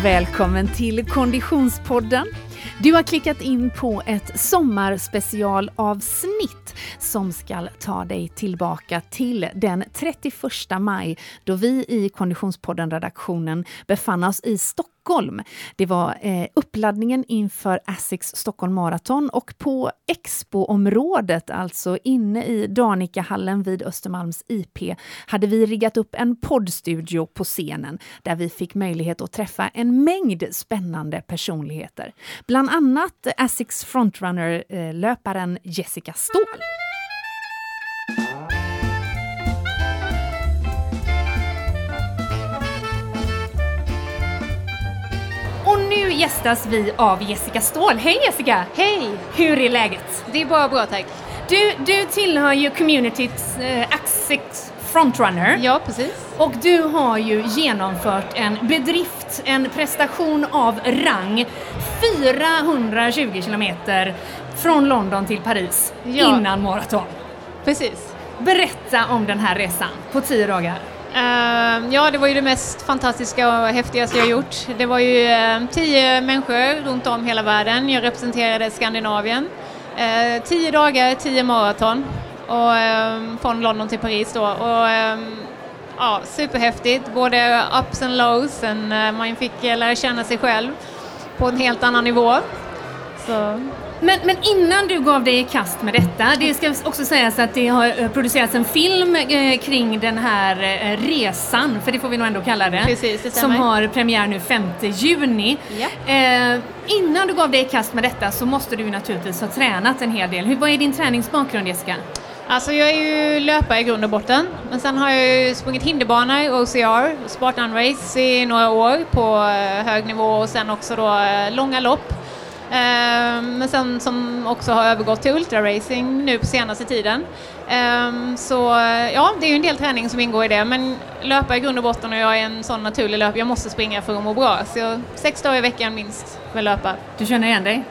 Och välkommen till Konditionspodden. Du har klickat in på ett sommarspecialavsnitt som ska ta dig tillbaka till den 31 maj då vi i Konditionspodden-redaktionen befann oss i Stockholm. Det var eh, uppladdningen inför Asics Stockholm Marathon och på Expo-området, alltså inne i Danikahallen vid Östermalms IP, hade vi riggat upp en poddstudio på scenen där vi fick möjlighet att träffa en mängd spännande personligheter. Bland annat Asics frontrunner-löparen eh, Jessica Ståhl. Gästas vi av Jessica Ståhl. Hej Jessica! Hej! Hur är läget? Det är bara bra tack. Du, du tillhör ju communityts eh, Asics frontrunner. Ja, precis. Och du har ju genomfört en bedrift, en prestation av rang, 420 kilometer från London till Paris Ja. innan maraton. Precis. Berätta om den här resan på tio dagar. Uh, ja, det var ju det mest fantastiska och häftigaste jag gjort. Det var ju uh, tio människor runt om hela världen. Jag representerade Skandinavien. Uh, tio dagar, tio maraton. Och, från London till Paris då. Och, ja, superhäftigt, både ups and lows. And, eh, man fick lära känna sig själv på en helt annan nivå. Så. Men, men innan du gav dig i kast med detta, det ska också sägas att det har eh, producerats en film eh, kring den här eh, resan, för det får vi nog ändå kalla det, Precis, det som har premiär nu 5 juni. Ja. Eh, innan du gav dig i kast med detta så måste du naturligtvis ha tränat en hel del. Hur, vad är din träningsbakgrund Jessica? Alltså jag är ju löpare i grund och botten, men sen har jag ju sprungit hinderbana, OCR, Spartan Race i några år på hög nivå och sen också då långa lopp. Eh, Men sen som också har övergått till ultraracing nu på senaste tiden. Eh, Så ja, det är ju en del träning som ingår i det, men löpa i grund och botten och jag är en sån naturlig löpare, jag måste springa för att må bra. Så jag, sex dagar i veckan minst med löpa. Du känner igen dig?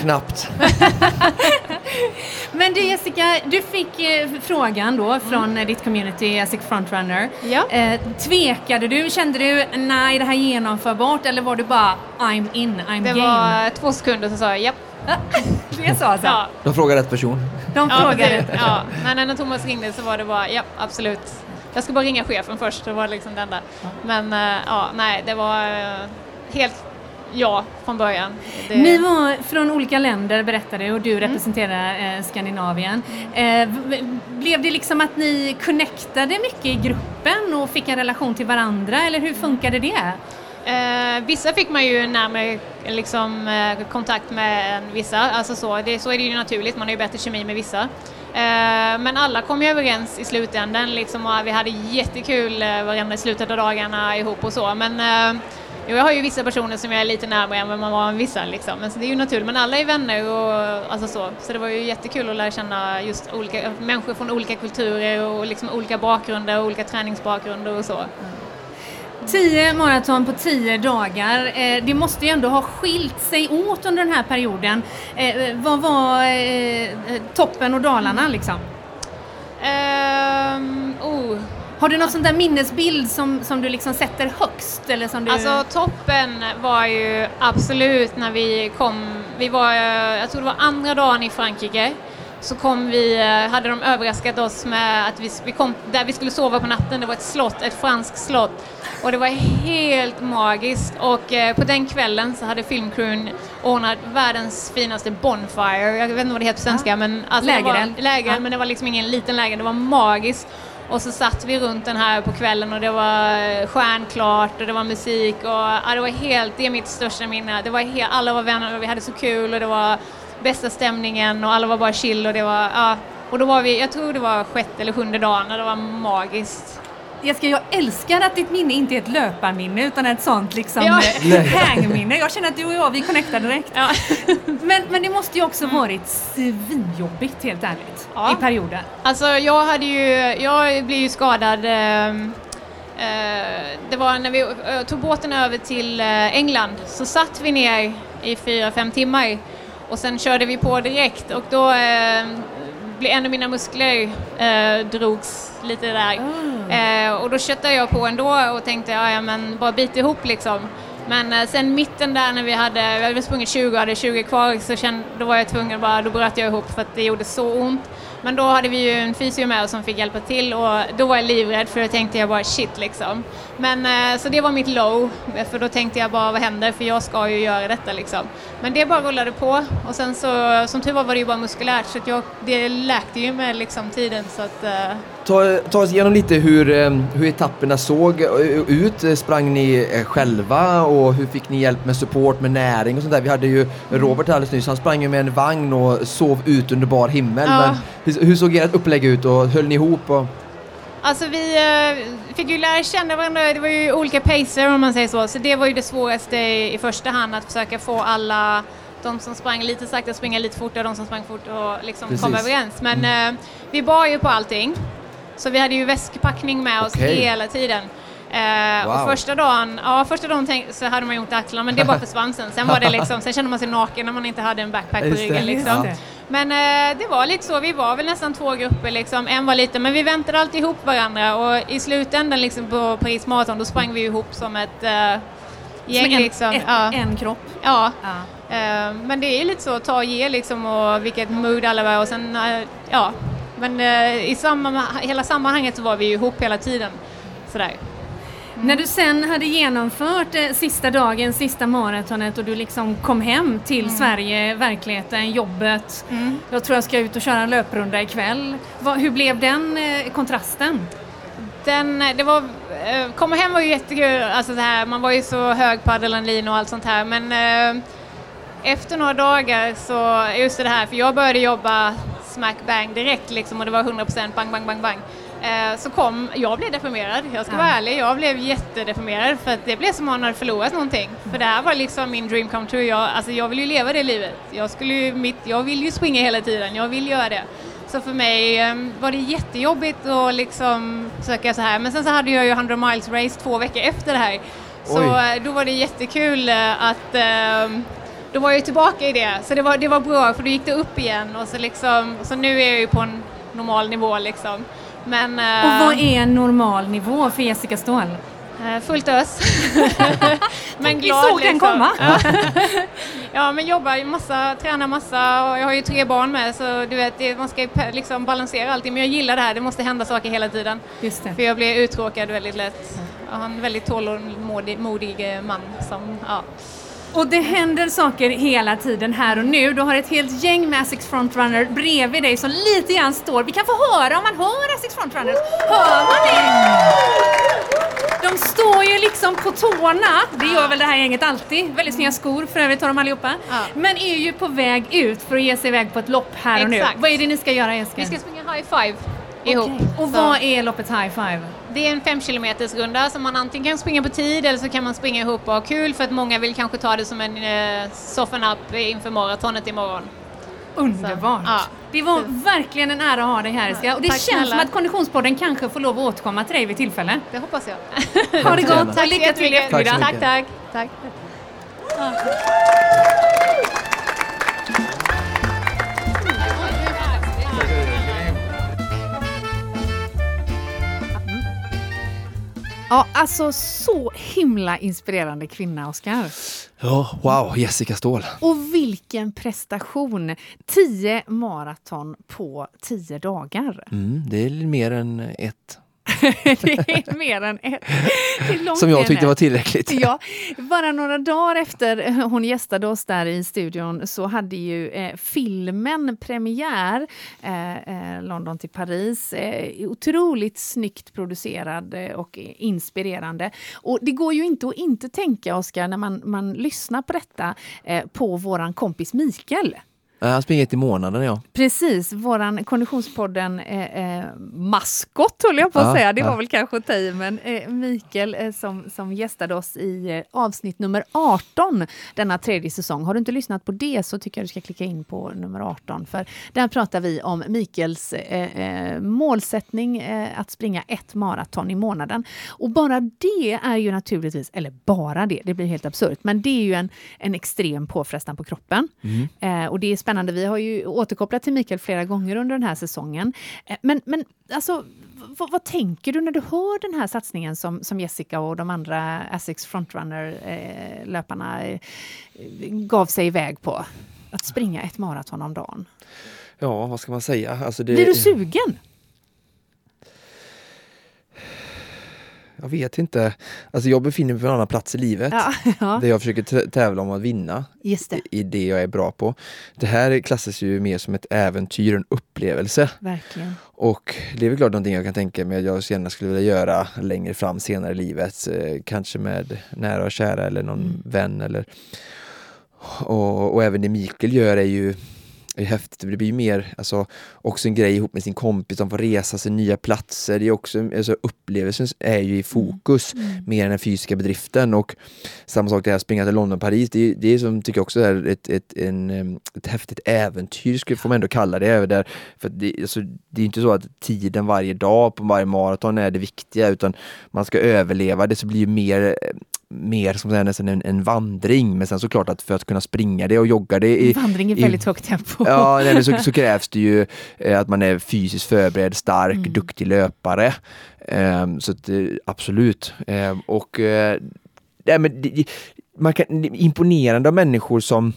Knappt. Men du Jessica, du fick eh, frågan då från eh, ditt community Asic Frontrunner. Ja. Eh, tvekade du? Kände du nej det här är genomförbart eller var du bara I'm in, I'm Det game? var eh, två sekunder så sa jag japp. Det sa alltså? Ja, De frågar rätt person. De Ja, frågade. precis. ja. Men när Thomas ringde så var det bara, ja absolut. Jag ska bara ringa chefen först, det var liksom det enda. Men ja, nej, det var helt ja från början. Det, Ni var från olika länder berättade och du Mm. representerar eh, Skandinavien. Eh, blev det liksom att ni connectade mycket i gruppen och fick en relation till varandra eller hur funkade det? Eh, vissa fick man ju närmare liksom, eh, kontakt med än vissa, alltså så, det, så är det ju naturligt, man har ju bättre kemi med vissa. Eh, men alla kom ju överens i slutändan, liksom, och vi hade jättekul eh, varenda i slutet av dagarna ihop och så. Men eh, jo, jag har ju vissa personer som jag är lite närmare än vad man var med vissa, liksom. men så det är ju naturligt. Men alla är vänner och alltså så. Så det var ju jättekul att lära känna just olika människor från olika kulturer och liksom olika bakgrunder och olika träningsbakgrunder och så. Tio maraton på tio dagar. Eh, det måste ju ändå ha skilt sig åt under den här perioden. Eh, vad var eh, toppen och dalarna liksom? Ehm, oh. Har du någon sån där minnesbild som, som du liksom sätter högst? Eller som du... Alltså toppen var ju absolut när vi kom, vi var, jag tror det var andra dagen i Frankrike, så kom vi, hade de överraskat oss med att vi, vi kom där vi skulle sova på natten, det var ett slott, ett franskt slott. Och det var helt magiskt och eh, på den kvällen så hade filmcrewen ordnat världens finaste bonfire, jag vet inte vad det heter på svenska men alltså Lägereld. var, lägereld Ja. men det var liksom ingen liten läger, det var magiskt. Och så satt vi runt den här på kvällen och det var eh, stjärnklart och det var musik och ja, det var helt, det är mitt största minne. Det var helt, alla var vänner och vi hade så kul och det var bästa stämningen och alla var bara chill och det var, ja. Och då var vi, jag tror det var sjätte eller sjunde dagen och det var magiskt. Jessica, jag älskar att ditt minne inte är ett löparminne utan ett sånt liksom Ja. eh, hängminne. Jag känner att du och jag, vi connectar direkt. Ja. Men, men det måste ju också varit svinjobbigt helt ärligt Ja. i perioden. Alltså jag hade ju, jag blev ju skadad ehm, eh, det var när vi eh, tog båten över till eh, England så satt vi ner i fyra, fem timmar och sen körde vi på direkt och då eh, blev en av mina muskler eh, drogs lite där. Eh, och då köttade jag på ändå och tänkte ja, men bara bit ihop liksom. Men eh, sen mitten där när vi hade, vi hade sprungit 20 och hade 20 kvar så kände, då var jag tvungen bara, då bröt jag ihop för att det gjorde så ont. Men då hade vi ju en fysio med oss som fick hjälpa till och då var jag livrädd för då tänkte jag bara shit liksom. Men eh, så det var mitt low, för då tänkte jag bara vad händer för jag ska ju göra detta liksom. Men det bara rullade på och sen så som tur var var det ju bara muskulärt så att jag, det läkte ju med liksom tiden så att eh, Ta, ta oss igenom lite hur, eh, hur etapperna såg ut. Sprang ni eh, själva och hur fick ni hjälp med support, med näring och sånt där? Vi hade ju Robert alldeles nyss, han sprang ju med en vagn och sov ut under bar himmel. Ja. Men hur, hur såg ert upplägg ut och höll ni ihop? Och... Alltså vi eh, fick ju lära känna varandra, det var ju olika pacer om man säger så, så det var ju det svåraste i, första hand att försöka få alla de som sprang lite sakta springa lite fortare, de som sprang fort och liksom Precis. komma överens. Men eh, vi bar ju på allting. Så vi hade ju väskpackning med oss Okej. hela tiden. Eh, Wow. Och första dagen, ja första dagen tänk, så hade man ju ont i axlarna men det bara försvann sen. Sen var det liksom, sen kände man sig naken när man inte hade en backpack på ryggen liksom. Ja. Men eh, det var lite så, vi var väl nästan två grupper liksom, en var liten, men vi väntade alltid ihop varandra och i slutändan liksom på Paris Marathon då sprang vi ihop som ett eh, gäng Som en, liksom. ett, ja. en kropp. ja. Ja. Eh, men det är ju lite så, ta och ge liksom och vilket mood alla var och sen, eh, ja. Men eh, i samma, hela sammanhanget så var vi ju ihop hela tiden. Sådär. När du sen hade genomfört eh, sista dagen, sista maratonet och du liksom kom hem till Sverige, verkligheten, jobbet. Jag tror jag ska ut och köra en löprunda ikväll. Vad, hur blev den eh, kontrasten? Den, det var, eh, komma hem var ju jättekul, alltså så här, man var ju så hög på adrenalin och allt sånt här men eh, efter några dagar så, just det här, för jag började jobba smack bang direkt liksom och det var 100% bang bang bang bang. Eh, så kom, jag blev deprimerad, jag ska Ja. vara ärlig, jag blev jättedeprimerad för att det blev som om man hade förlorat någonting. För det här var liksom min dream come true, jag, alltså jag vill ju leva det livet. Jag, skulle ju, mitt, jag vill ju springa hela tiden, jag vill göra det. Så för mig eh, var det jättejobbigt att liksom försöka så här. Men sen så hade jag ju 100 miles race två veckor efter det här. Så Oj. eh, då var det jättekul eh, att eh, då var jag ju tillbaka i det. Så det var, det var bra för då gick det upp igen och så liksom, så nu är jag ju på en normal nivå liksom. Men eh, Och vad är en normal nivå för Jessica Ståhl? eh, fullt ös. men Vi glad såg den liksom. komma. Ja. men jobbar massa, tränar massa och jag har ju tre barn med så du vet, man ska liksom balansera allting. Men jag gillar det här, det måste hända saker hela tiden. Just det. För jag blir uttråkad väldigt lätt. Jag har en väldigt tålmodig modig man som, ja. Och det händer saker hela tiden här och nu. Du har ett helt gäng med Asics Frontrunner bredvid dig som lite grann står. Vi kan få höra om man hör Asics Frontrunners. Hör man det? De står ju liksom på tårna. Det gör väl det här gänget alltid. Väldigt snygga skor för övrigt har de allihopa. Ja. Men är ju på väg ut för att ge sig iväg på ett lopp här och nu. Exakt. Vad är det ni ska göra Jessica? Vi ska springa high five ihop. Okej. Och Så vad är loppet High Five? Det är en fem kilometers runda som man antingen kan springa på tid eller så kan man springa ihop och ha kul för att många vill kanske ta det som en eh, soften up inför maratonet imorgon. Underbart! Så, ja. Det var verkligen en ära att ha dig här Jessica. Och det Tack känns snälla. som att Konditionspodden kanske får lov att återkomma till dig vid tillfälle. Det hoppas jag. Ha det gott och lycka till i eftermiddag. Tack Tack, mycket. tack. tack. Ja, alltså så himla inspirerande kvinna, Oskar. Ja, wow, Jessica Ståhl. Och vilken prestation! 10 maraton på 10 dagar. Mm, det är mer än ett det är mer än ett. Som jag tyckte var tillräckligt. Ja, bara några dagar efter hon gästade oss där i studion så hade ju eh, filmen premiär, eh, eh London till Paris. Eh, otroligt snyggt producerad eh, och inspirerande. Och det går ju inte att inte tänka, Oskar, när man, man lyssnar på detta, eh, på våran kompis Mikael. Han springer ett i månaden, ja. Precis, våran Konditionspodden eh, eh, maskot höll jag på att ja, säga. Det var väl kanske att ta i, men eh, Mikael eh, som, som gästade oss i eh, avsnitt nummer 18 denna tredje säsong. Har du inte lyssnat på det så tycker jag du ska klicka in på nummer 18 för där pratar vi om Mikaels eh, målsättning att springa ett maraton i månaden. Och bara det är ju naturligtvis, eller bara det, det blir helt absurt, men det är ju en, en extrem påfrestan på kroppen. Mm. och det är spännande. Vi har ju återkopplat till Mikael flera gånger under den här säsongen. Eh, men, men alltså, vad, vad, tänker du när du hör den här satsningen som, som Jessica och de andra Asics Frontrunner-löparna eh, gav sig iväg på? Att springa ett maraton om dagen. Ja, vad ska man säga? Alltså det... Blir du sugen? Jag vet inte. Alltså jag befinner mig på en annan plats i livet. Ja, ja. Där jag försöker tävla om att vinna Just det. i det jag är bra på. Det här klassas ju mer som ett äventyr, en upplevelse. Verkligen. Och det är väl klart någonting jag kan tänka mig att jag gärna skulle vilja göra längre fram senare i livet. Eh, kanske med nära och kära eller någon mm. vän. Eller, och, och även det Mikael gör är ju är häftigt. Det blir ju mer, alltså, också en grej ihop med sin kompis, de får resa sig nya platser. Det är också, alltså, upplevelsen är ju i fokus mm. mm. mer än den fysiska bedriften. Och samma sak det här springa till London, Paris. Det, det är som, tycker jag också är ett, ett, en, ett häftigt äventyr, skulle får man ändå kalla det. Där. För det, alltså, det är inte så att tiden varje dag på varje maraton är det viktiga, utan man ska överleva det, så blir ju mer mer som nästan en, en vandring. Men sen såklart att för att kunna springa det och jogga det i... Vandring i väldigt högt tempo. Ja, nej, så, så, krävs det ju eh, att man är fysiskt förberedd, stark, mm. duktig löpare. Um, så att, absolut. Um, och uh, nej, men, man kan, imponerande av människor som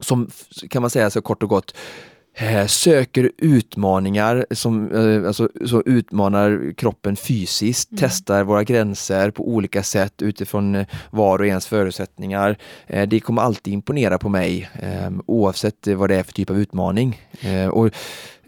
som kan man säga så kort och gott Eh, söker utmaningar som eh, alltså, så utmanar kroppen fysiskt, mm. testar våra gränser på olika sätt utifrån eh, var och ens förutsättningar. Det kommer alltid imponera på mig oavsett vad det är för typ av utmaning. Och Eh,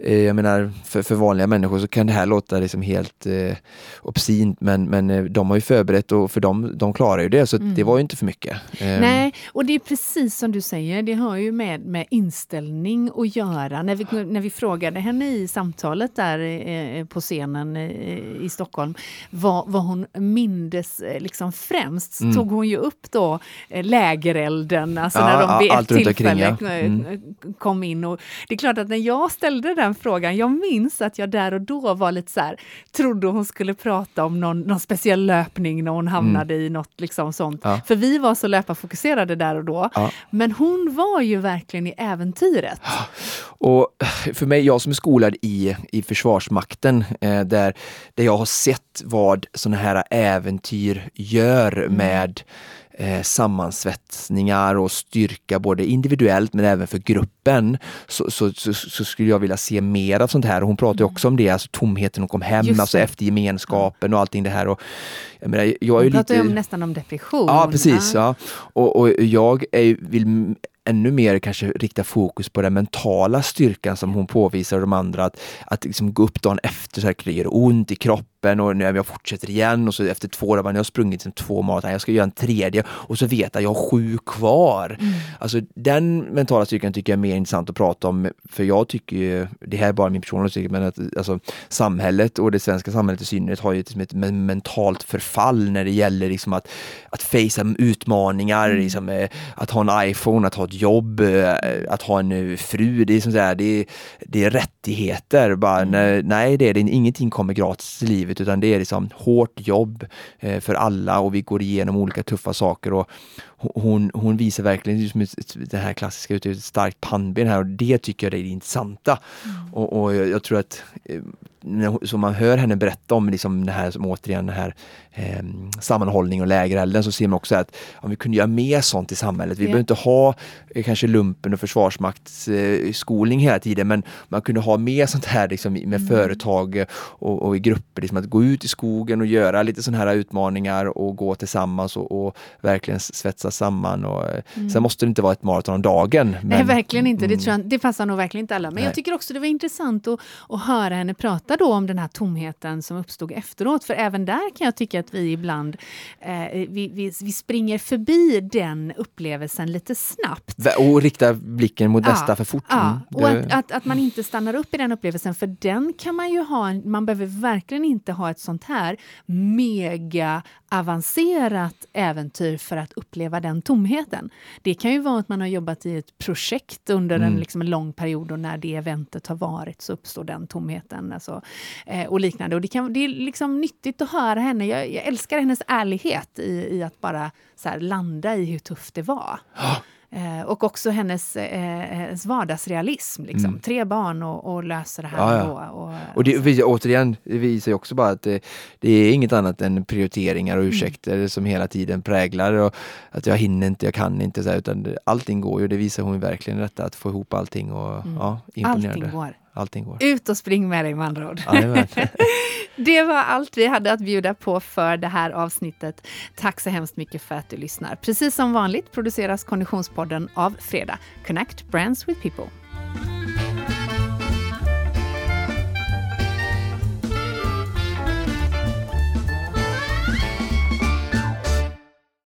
jag menar, för, för vanliga människor så kan det här låta liksom helt eh, obscint men, men eh, de har ju förberett och för dem, de klarar ju det så mm. det var ju inte för mycket. Ehm. Nej, och det är precis som du säger, det har ju med, med inställning att göra. När vi, när vi frågade henne i samtalet där eh, på scenen i Stockholm vad, vad hon mindes liksom främst, mm. tog hon ju upp då lägerelden, alltså ja, när de vid ett tillfälle ja. mm. kom in. Och det är klart att när jag ställde den den frågan. Jag minns att jag där och då var lite så här, trodde hon skulle prata om någon, någon speciell löpning när hon hamnade mm. i något liksom sånt. Ja. För vi var så löparfokuserade där och då. Ja. Men hon var ju verkligen i äventyret. Och för mig, jag som är skolad i, i Försvarsmakten, eh, där, där jag har sett vad sådana här äventyr gör mm. med eh, sammansvetsningar och styrka både individuellt men även för gruppen så, så, så, så skulle jag vilja se mer av sånt här. Och hon pratar också om det, alltså tomheten hon kom hem, alltså efter gemenskapen och allting det här. Och, jag menar, jag hon pratar lite... ju nästan om depression. Ja, precis. Ja. Och, och jag är, vill ännu mer kanske rikta fokus på den mentala styrkan som hon påvisar de andra. Att, att liksom gå upp dagen efter så här, det gör ont i kroppen och när jag fortsätter igen och så efter två dagar, jag har sprungit liksom två maraton, jag ska göra en tredje och så vet jag att jag har sju kvar. Mm. Alltså den mentala styrkan tycker jag är mer intressant att prata om för jag tycker ju, det här är bara min personliga åsikt, men att alltså, samhället och det svenska samhället i synnerhet har ju liksom ett mentalt förfall när det gäller liksom att, att facea utmaningar, mm. liksom, eh, att ha en iPhone, att ha ett jobb, eh, att ha en eh, fru, det är, som så det är, det är rättigheter. Bara, mm. Nej, det är det Ingenting kommer gratis i livet utan det är liksom hårt jobb eh, för alla och vi går igenom olika tuffa saker. Och hon, hon visar verkligen liksom det här klassiska ett starkt pannben här och det tycker jag är det intressanta. Mm. Och, och jag, jag, tror att som man hör henne berätta om liksom det här som återigen den här eh, sammanhållning och lägerelden så ser man också att om vi kunde göra mer sånt i samhället. Vi ja. behöver inte ha eh, kanske lumpen och försvarsmaktsskolning eh, hela tiden men man kunde ha mer sånt här liksom, med mm. företag och, och, i grupper. Liksom, att gå ut i skogen och göra lite sådana här utmaningar och gå tillsammans och, och verkligen svetsa samman. Och, eh, mm. Sen måste det inte vara ett maraton om dagen. Men, Nej, verkligen inte. Det, mm. tror jag, det passar nog verkligen inte alla. Men Nej. jag tycker också det var intressant att, att höra henne prata då om den här tomheten som uppstod efteråt. För även där kan jag tycka att vi ibland eh, vi, vi, vi, springer förbi den upplevelsen lite snabbt. Och riktar blicken mot nästa för fort. Ja, och att, att, att, man inte stannar upp i den upplevelsen, för den kan man ju ha. Man behöver verkligen inte ha ett sånt här mega avancerat äventyr för att uppleva den tomheten. Det kan ju vara att man har jobbat i ett projekt under mm. en, liksom, en lång period och när det eventet har varit så uppstår den tomheten alltså, eh, och liknande. Och det, kan, det är liksom nyttigt att höra henne. Jag, jag älskar hennes ärlighet i, i att bara här, landa i hur tufft det var. Eh, och också hennes, eh, hennes vardagsrealism. Liksom. Mm. Tre barn och, och lösa det här ja, ja. Och, och det visar, återigen, det visar ju också bara att det, det, är inget annat än prioriteringar och mm. ursäkter mm. som hela tiden präglar och att jag hinner inte, jag kan inte, så här, utan allting går ju. Det visar hon verkligen detta, att få ihop allting och mm. ja, imponerande. Allting går. Allting går. Ut och spring med dig med andra ord. det var allt vi hade att bjuda på för det här avsnittet. Tack så hemskt mycket för att du lyssnar. Precis som vanligt produceras Konditionspodden av Fredag. Connect Brands with People.